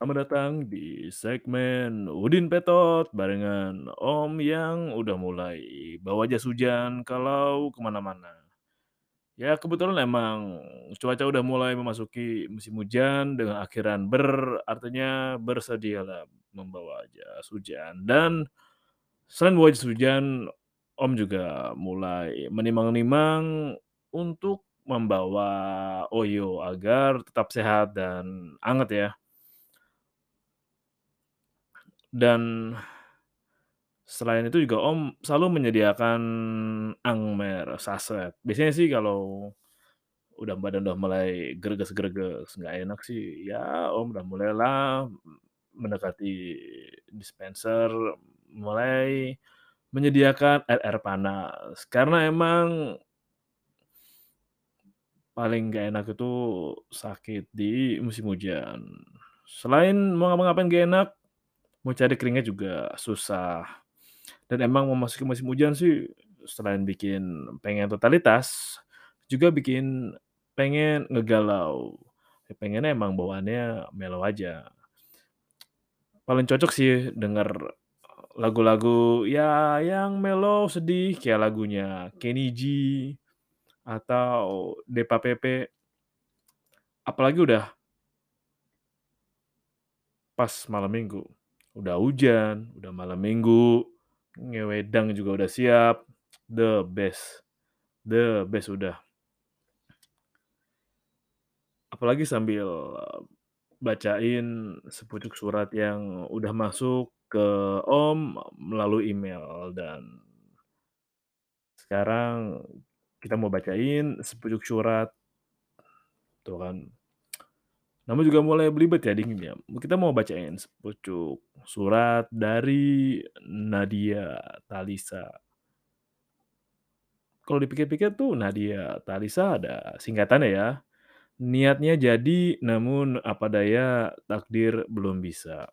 Selamat datang di segmen Udin Petot barengan Om yang udah mulai bawa jas hujan kalau ke mana-mana. Ya kebetulan emang cuaca udah mulai memasuki musim hujan dengan akhiran ber, artinya bersedialah membawa jas hujan dan selain bawa jas hujan, Om juga mulai menimang-nimang untuk membawa Oyo agar tetap sehat dan anget ya. Dan selain itu juga Om selalu menyediakan angmer saset. Biasanya sih kalau udah badan udah mulai greges-greges, nggak enak sih, ya Om udah mulailah mendekati dispenser, mulai menyediakan air-air panas. Karena emang paling nggak enak itu sakit di musim hujan. Selain mau ngapa-ngapain nggak enak, mau cari keringat juga susah. Dan emang memasuki musim hujan sih selain bikin pengen totalitas, juga bikin pengen ngegalau. Ya pengennya emang bawaannya mellow aja. Paling cocok sih denger lagu-lagu ya yang mellow, sedih, kayak lagunya Kenny G atau Depa Pepe. Apalagi udah pas malam Minggu. Udah hujan, udah malam Minggu, ngewedang juga udah siap, the best the best udah. Apalagi sambil bacain sepucuk surat yang udah masuk ke Om melalui email dan sekarang kita mau bacain sepucuk surat. Tuh kan. Namanya juga mulai belibet ya, dingin ya. Kita mau bacain sepucuk surat dari Nadia Talisa. Kalau dipikir-pikir tuh Nadia Talisa ada singkatannya ya. Niatnya jadi, namun apa daya takdir belum bisa.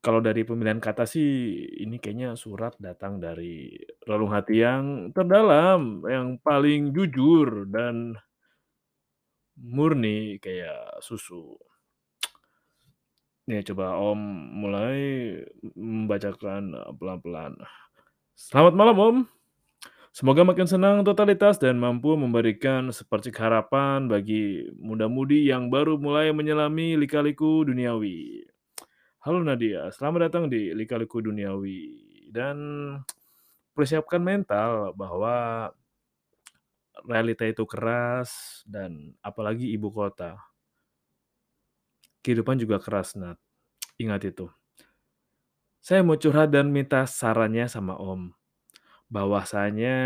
Kalau dari pemilihan kata sih ini kayaknya surat datang dari relung hati yang terdalam, yang paling jujur dan murni kayak susu. Nih coba Om mulai membacakan pelan-pelan. Selamat malam Om. Semoga makin senang totalitas dan mampu memberikan sepercik harapan bagi muda-mudi yang baru mulai menyelami lika-liku duniawi. Halo Nadia, selamat datang di Lika-Liku Duniawi dan persiapkan mental bahwa realita itu keras dan apalagi ibu kota. Kehidupan juga keras, Nat. Ingat itu. Saya mau curhat dan minta sarannya sama Om. Bahwasanya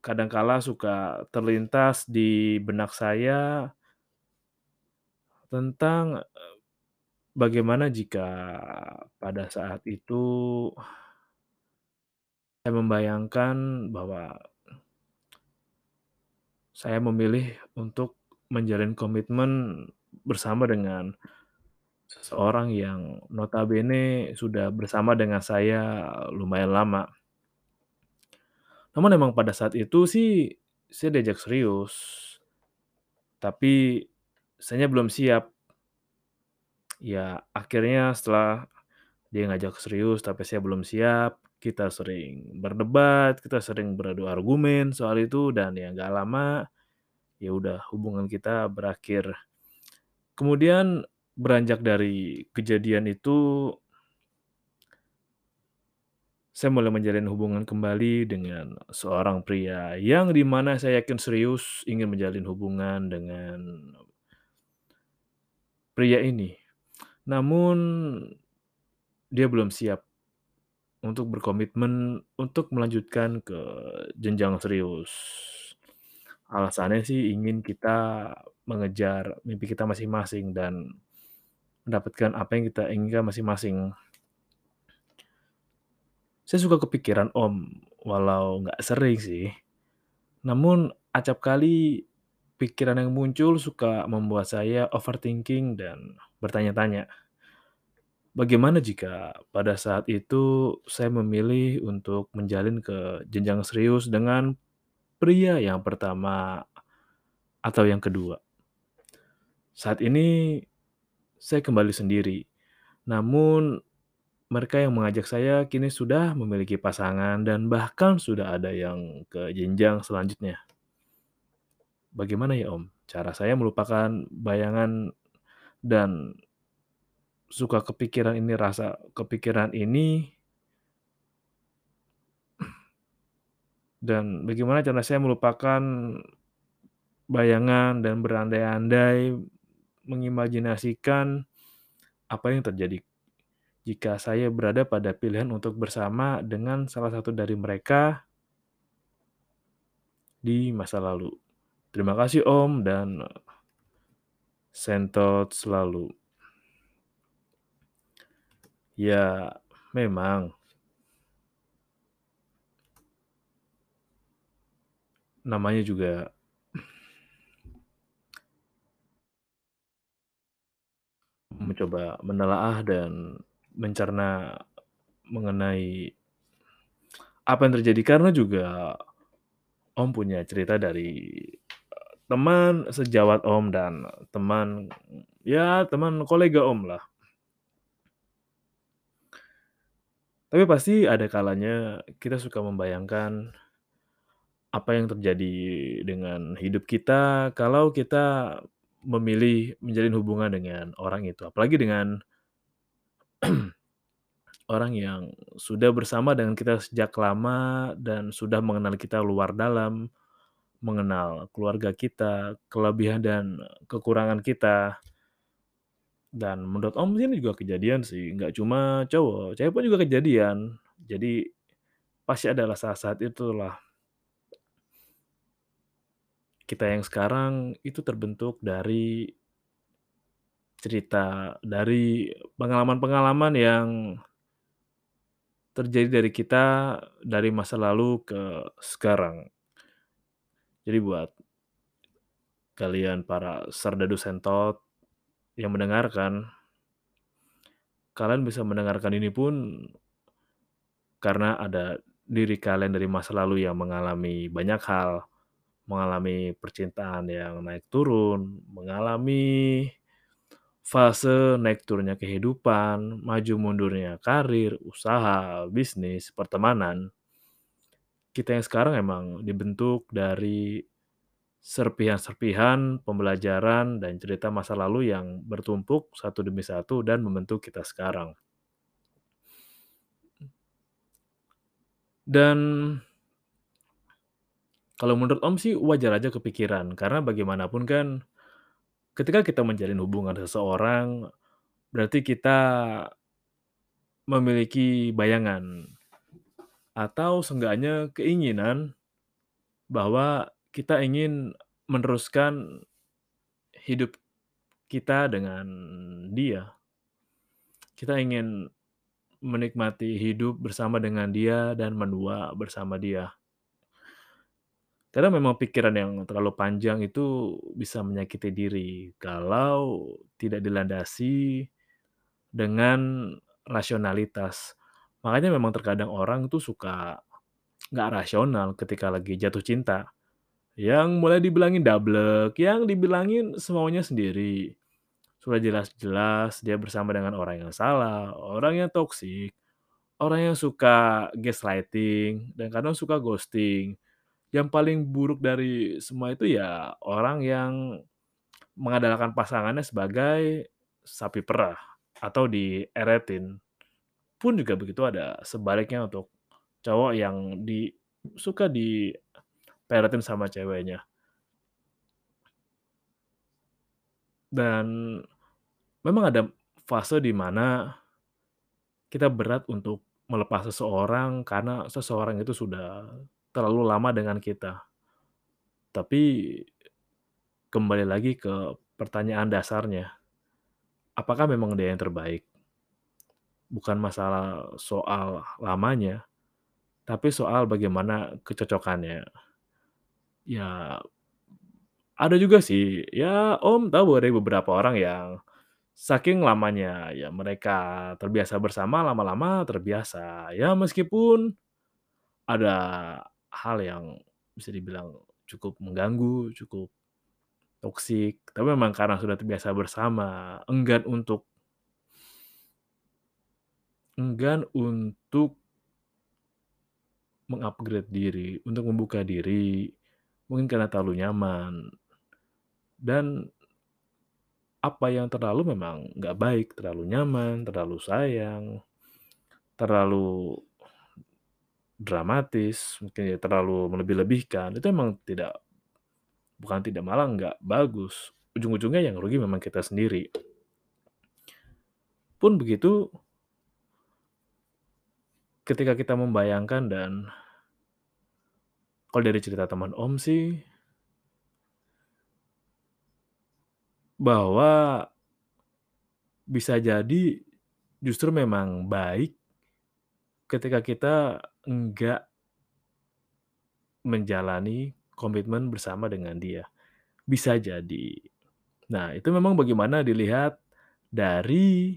kadang kala suka terlintas di benak saya tentang, eee, bagaimana jika pada saat itu saya membayangkan bahwa saya memilih untuk menjalin komitmen bersama dengan seseorang yang notabene sudah bersama dengan saya lumayan lama. Namun emang pada saat itu sih saya diajak serius, tapi sayanya belum siap. Ya akhirnya setelah dia ngajak serius tapi saya belum siap, kita sering berdebat, kita sering beradu argumen soal itu dan ya nggak lama, ya udah hubungan kita berakhir. Kemudian beranjak dari kejadian itu saya mulai menjalin hubungan kembali dengan seorang pria yang di mana saya yakin serius ingin menjalin hubungan dengan pria ini. Namun dia belum siap untuk berkomitmen untuk melanjutkan ke jenjang serius. Alasannya sih ingin kita mengejar mimpi kita masing-masing dan mendapatkan apa yang kita inginkan masing-masing. Saya suka kepikiran Om, walau nggak sering sih. Namun acap kali pikiran yang muncul suka membuat saya overthinking dan bertanya-tanya, bagaimana jika pada saat itu saya memilih untuk menjalin ke jenjang serius dengan pria yang pertama atau yang kedua. Saat ini saya kembali sendiri. Namun mereka yang mengajak saya kini sudah memiliki pasangan dan bahkan sudah ada yang ke jenjang selanjutnya. Bagaimana ya Om, cara saya melupakan bayangan dan suka kepikiran ini, rasa kepikiran ini dan bagaimana cara saya melupakan bayangan dan berandai-andai mengimajinasikan apa yang terjadi jika saya berada pada pilihan untuk bersama dengan salah satu dari mereka di masa lalu. Terima kasih Om dan sentot selalu. Ya, memang namanya juga mencoba menelaah dan mencerna mengenai apa yang terjadi karena juga Om punya cerita dari teman sejawat Om dan teman ya teman kolega Om lah. Tapi pasti ada kalanya kita suka membayangkan apa yang terjadi dengan hidup kita kalau kita memilih menjalin hubungan dengan orang itu, apalagi dengan orang yang sudah bersama dengan kita sejak lama dan sudah mengenal kita luar dalam, mengenal keluarga kita, kelebihan dan kekurangan kita. Dan menurut Om ini juga kejadian sih, nggak cuma cowok, cewek pun juga kejadian. Jadi pasti adalah saat-saat itulah kita yang sekarang itu terbentuk dari cerita, dari pengalaman-pengalaman yang terjadi dari kita dari masa lalu ke sekarang. Jadi buat kalian para serdadu sentot yang mendengarkan, kalian bisa mendengarkan ini pun karena ada diri kalian dari masa lalu yang mengalami banyak hal, mengalami percintaan yang naik turun, mengalami fase naik turunnya kehidupan, maju mundurnya karir, usaha, bisnis, pertemanan. Kita yang sekarang emang dibentuk dari serpihan-serpihan pembelajaran dan cerita masa lalu yang bertumpuk satu demi satu dan membentuk kita sekarang. Dan kalau menurut Om sih wajar aja kepikiran, karena bagaimanapun kan ketika kita menjalin hubungan seseorang, berarti kita memiliki bayangan atau seenggaknya keinginan bahwa kita ingin meneruskan hidup kita dengan dia. Kita ingin menikmati hidup bersama dengan dia dan menua bersama dia. Karena memang pikiran yang terlalu panjang itu bisa menyakiti diri kalau tidak dilandasi dengan rasionalitas. Makanya memang terkadang orang tuh suka nggak rasional ketika lagi jatuh cinta. Yang mulai dibilangin dablek, yang dibilangin semaunya sendiri. Sudah jelas-jelas dia bersama dengan orang yang salah, orang yang toksik, orang yang suka gaslighting, dan kadang suka ghosting. Yang paling buruk dari semua itu ya orang yang mengandalkan pasangannya sebagai sapi perah atau dieretin. Pun juga begitu ada sebaliknya untuk cowok yang di suka diperetin sama ceweknya. Dan memang ada fase di mana kita berat untuk melepas seseorang karena seseorang itu sudah terlalu lama dengan kita. Tapi kembali lagi ke pertanyaan dasarnya, apakah memang dia yang terbaik? Bukan masalah soal lamanya, tapi soal bagaimana kecocokannya. Ya, ada juga sih, ya Om tahu ada beberapa orang yang saking lamanya ya mereka terbiasa bersama, lama-lama terbiasa. Ya meskipun ada hal yang bisa dibilang cukup mengganggu, cukup toksik, tapi memang karena sudah terbiasa bersama, enggan untuk enggan untuk meng-upgrade diri, untuk membuka diri, mungkin karena terlalu nyaman. Dan apa yang terlalu memang nggak baik, terlalu nyaman, terlalu sayang, terlalu dramatis, mungkin ya terlalu melebih-lebihkan, itu emang tidak bukan tidak, malah nggak bagus. Ujung-ujungnya yang rugi memang kita sendiri. Pun begitu ketika kita membayangkan dan kalau dari cerita teman Om sih bahwa bisa jadi justru memang baik ketika kita enggak menjalani komitmen bersama dengan dia, bisa jadi. Nah, itu memang bagaimana dilihat dari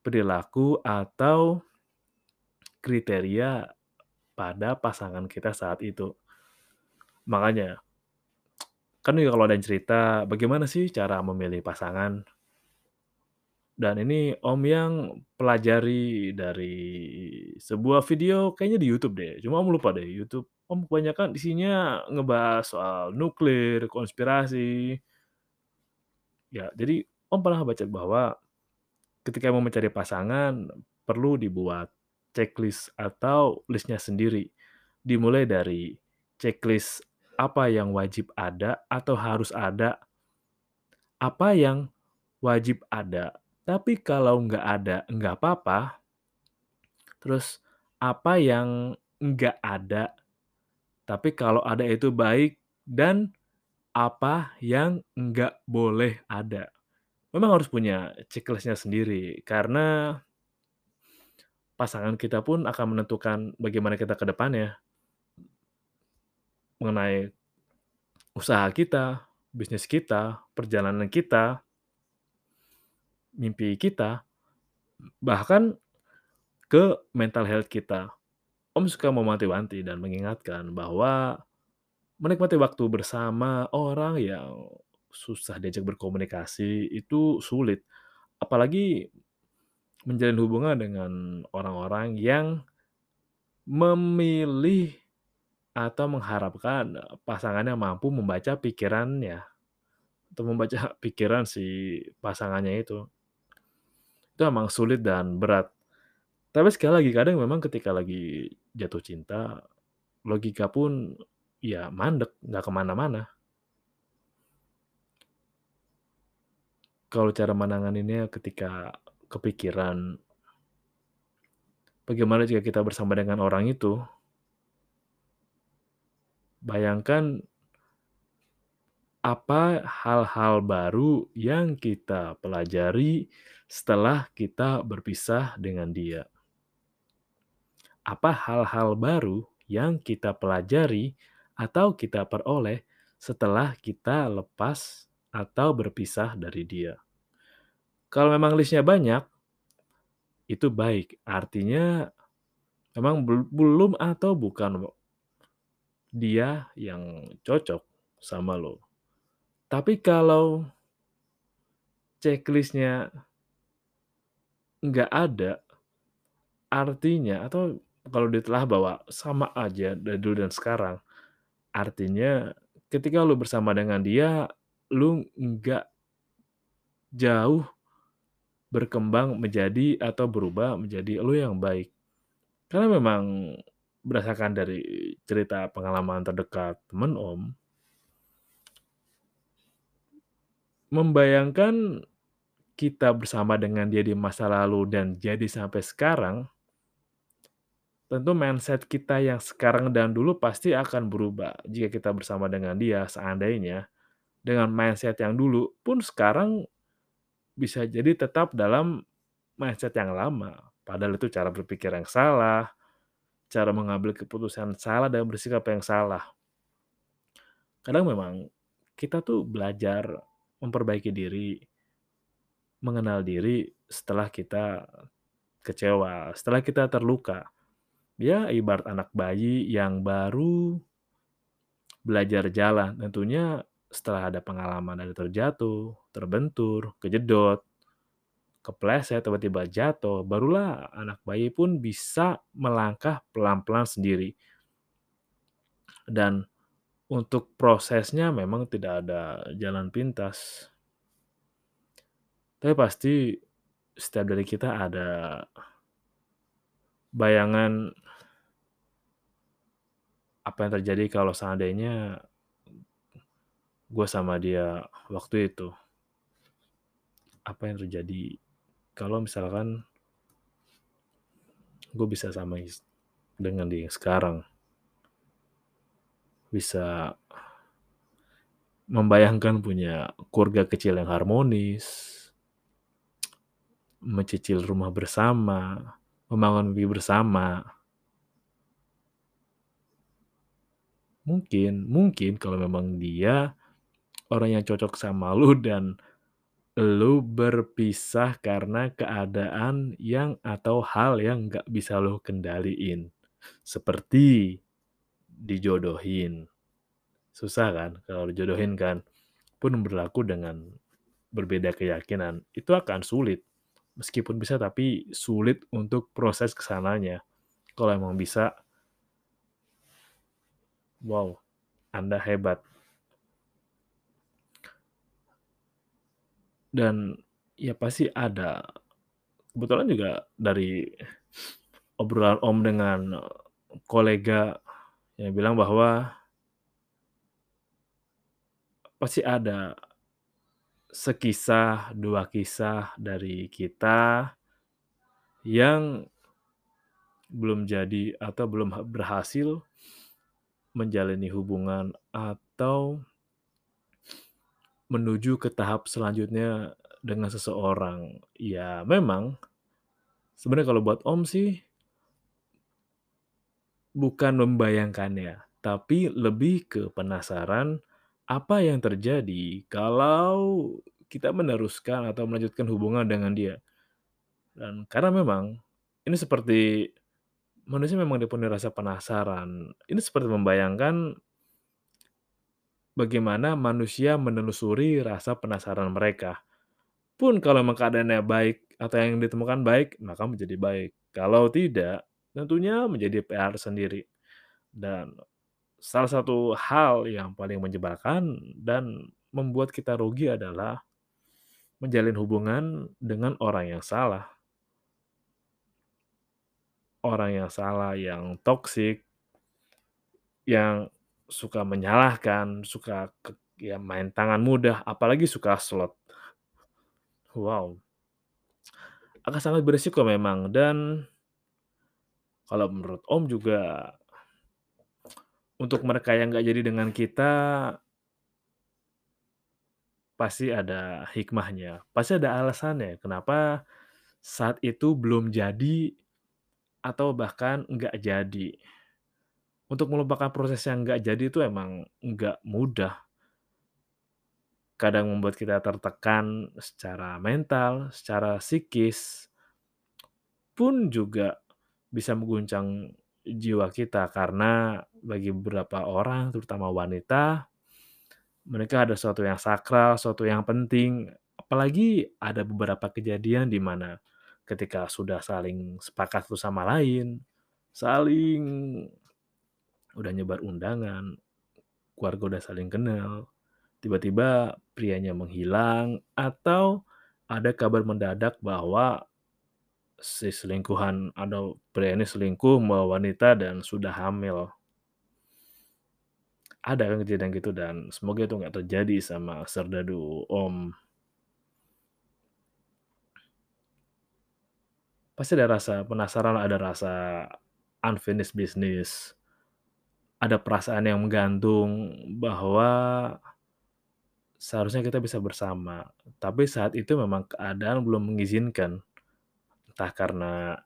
perilaku atau kriteria pada pasangan kita saat itu. Makanya, kan ya kalau ada yang cerita, bagaimana sih cara memilih pasangan? Dan ini Om yang pelajari dari sebuah video kayaknya di YouTube deh, cuma Om lupa deh YouTube. Om kebanyakan isinya ngebahas soal nuklir, konspirasi. Ya, jadi Om pernah baca bahwa ketika mau mencari pasangan perlu dibuat checklist atau list-nya sendiri. Dimulai dari checklist apa yang wajib ada atau harus ada, apa yang wajib ada, tapi kalau nggak ada, nggak apa-apa. Terus apa yang nggak ada, tapi kalau ada itu baik, dan apa yang nggak boleh ada. Memang harus punya checklist-nya sendiri, karena pasangan kita pun akan menentukan bagaimana kita ke depannya. Mengenai usaha kita, bisnis kita, perjalanan kita, mimpi kita, bahkan ke mental health kita. Om suka mewanti-wanti dan mengingatkan bahwa menikmati waktu bersama orang yang susah diajak berkomunikasi itu sulit. Apalagi menjalin hubungan dengan orang-orang yang memilih atau mengharapkan pasangannya mampu membaca pikirannya, atau membaca pikiran si pasangannya itu. Itu emang sulit dan berat. Tapi sekali lagi, kadang memang ketika lagi jatuh cinta, logika pun ya mandek, nggak ke mana-mana. Kalau cara menanganinnya ketika kepikiran bagaimana jika kita bersama dengan orang itu bayangkan apa hal-hal baru yang kita pelajari setelah kita berpisah dengan dia. Apa hal-hal baru yang kita pelajari atau kita peroleh setelah kita lepas atau berpisah dari dia. Kalau memang list-nya banyak, itu baik, artinya memang bel belum atau bukan dia yang cocok sama lo. Tapi kalau checklist-nya nggak ada, artinya atau kalau ditelah bahwa sama aja dari dulu dan sekarang, artinya ketika lu bersama dengan dia, lu nggak jauh berkembang menjadi atau berubah menjadi lu yang baik. Karena memang berdasarkan dari cerita pengalaman terdekat temen Om membayangkan kita bersama dengan dia di masa lalu dan jadi sampai sekarang tentu mindset kita yang sekarang dan dulu pasti akan berubah jika kita bersama dengan dia seandainya dengan mindset yang dulu pun sekarang bisa jadi tetap dalam mindset yang lama. Padahal itu cara berpikir yang salah, cara mengambil keputusan salah dan bersikap yang salah. Kadang memang kita tuh belajar memperbaiki diri, mengenal diri setelah kita kecewa, setelah kita terluka. Ya ibarat anak bayi yang baru belajar jalan, tentunya setelah ada pengalaman ada terjatuh, terbentur, kejedot, kepleset, tiba-tiba jatuh, barulah anak bayi pun bisa melangkah pelan-pelan sendiri. Dan untuk prosesnya memang tidak ada jalan pintas. Tapi pasti setiap dari kita ada bayangan apa yang terjadi kalau seandainya gue sama dia waktu itu. Apa yang terjadi kalau misalkan gue bisa sama dengan dia sekarang. Bisa membayangkan punya keluarga kecil yang harmonis, mencicil rumah bersama, membangun mimpi bersama. Mungkin, mungkin kalau memang dia orang yang cocok sama lu dan lu berpisah karena keadaan yang atau hal yang nggak bisa lu kendaliin. Seperti dijodohin. Susah kan kalau dijodohin kan. Pun berlaku dengan berbeda keyakinan. Itu akan sulit. Meskipun bisa tapi sulit untuk proses ke sananya. Kalau emang bisa, wow, Anda hebat. Dan ya pasti ada. Kebetulan juga dari obrolan Om dengan kolega yang bilang bahwa pasti ada sekisah, dua kisah dari kita yang belum jadi atau belum berhasil menjalani hubungan atau menuju ke tahap selanjutnya dengan seseorang. Ya memang sebenarnya kalau buat Om sih bukan membayangkannya, tapi lebih ke penasaran apa yang terjadi kalau kita meneruskan atau melanjutkan hubungan dengan dia. Dan karena memang ini seperti manusia memang dipenuhi rasa penasaran. Ini seperti membayangkan bagaimana manusia menelusuri rasa penasaran mereka. Pun kalau memang keadaannya baik atau yang ditemukan baik, maka menjadi baik. Kalau tidak, tentunya menjadi PR sendiri. Dan salah satu hal yang paling menyebalkan dan membuat kita rugi adalah menjalin hubungan dengan orang yang salah. Orang yang salah, yang toksik, yang suka menyalahkan, suka ke ya main tangan mudah, apalagi suka slot. Wow. Akan sangat beresiko memang dan kalau menurut Om juga untuk mereka yang nggak jadi dengan kita pasti ada hikmahnya, pasti ada alasannya kenapa saat itu belum jadi atau bahkan nggak jadi. Untuk melupakan proses yang nggak jadi itu emang nggak mudah. Kadang membuat kita tertekan secara mental, secara psikis, pun juga bisa mengguncang jiwa kita karena bagi beberapa orang, terutama wanita, mereka ada sesuatu yang sakral, sesuatu yang penting, apalagi ada beberapa kejadian di mana ketika sudah saling sepakat satu sama lain, saling udah nyebar undangan, keluarga udah saling kenal, tiba-tiba prianya menghilang atau ada kabar mendadak bahwa si selingkuhan atau pria ini selingkuh sama wanita dan sudah hamil. Ada kan kejadian gitu dan semoga itu nggak terjadi sama serdadu Om. Pasti ada rasa penasaran, ada rasa unfinished business. Ada perasaan yang menggantung bahwa seharusnya kita bisa bersama, tapi saat itu memang keadaan belum mengizinkan. Entah karena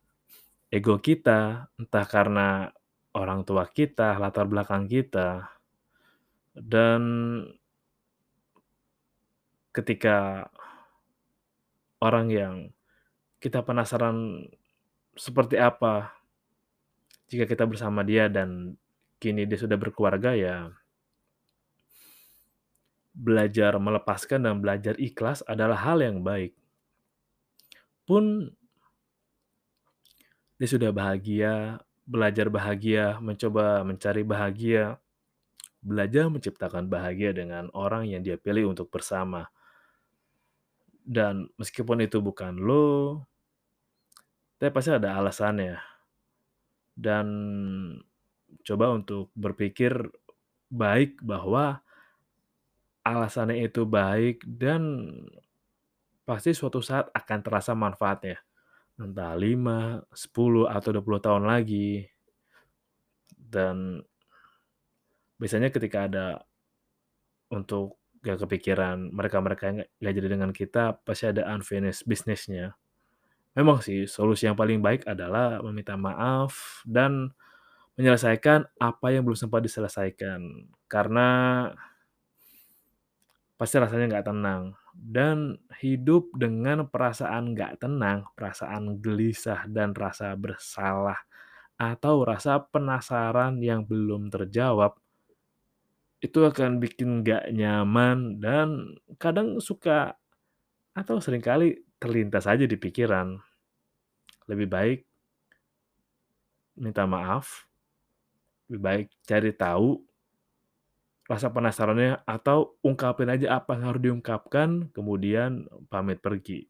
ego kita, entah karena orang tua kita, latar belakang kita. Dan ketika orang yang kita penasaran seperti apa jika kita bersama dia dan kini dia sudah berkeluarga ya Belajar melepaskan dan belajar ikhlas adalah hal yang baik. Pun dia sudah bahagia, belajar bahagia, mencoba mencari bahagia, belajar menciptakan bahagia dengan orang yang dia pilih untuk bersama. Dan meskipun itu bukan lo, tapi pasti ada alasannya. Dan coba untuk berpikir baik bahwa alasannya itu baik dan pasti suatu saat akan terasa manfaatnya. Entah 5, 10, atau 20 tahun lagi. Dan biasanya ketika ada untuk gak kepikiran mereka-mereka yang nggak jadi dengan kita, pasti ada unfinished business-nya. Memang sih solusi yang paling baik adalah meminta maaf dan menyelesaikan apa yang belum sempat diselesaikan. Karena pasti rasanya nggak tenang. Dan hidup dengan perasaan nggak tenang, perasaan gelisah dan rasa bersalah, atau rasa penasaran yang belum terjawab, itu akan bikin nggak nyaman dan kadang suka atau sering kali terlintas aja di pikiran. Lebih baik minta maaf, lebih baik cari tahu rasa penasarannya atau ungkapin aja apa yang harus diungkapkan, kemudian pamit pergi.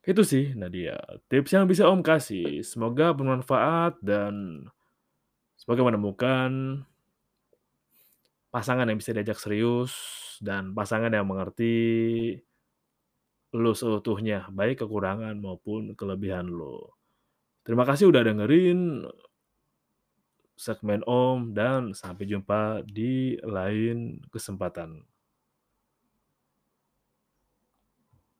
Itu sih Nadia, tips yang bisa Om kasih. Semoga bermanfaat dan semoga menemukan pasangan yang bisa diajak serius dan pasangan yang mengerti lu seutuhnya, baik kekurangan maupun kelebihan lu. Terima kasih udah dengerin segmen Om dan sampai jumpa di lain kesempatan.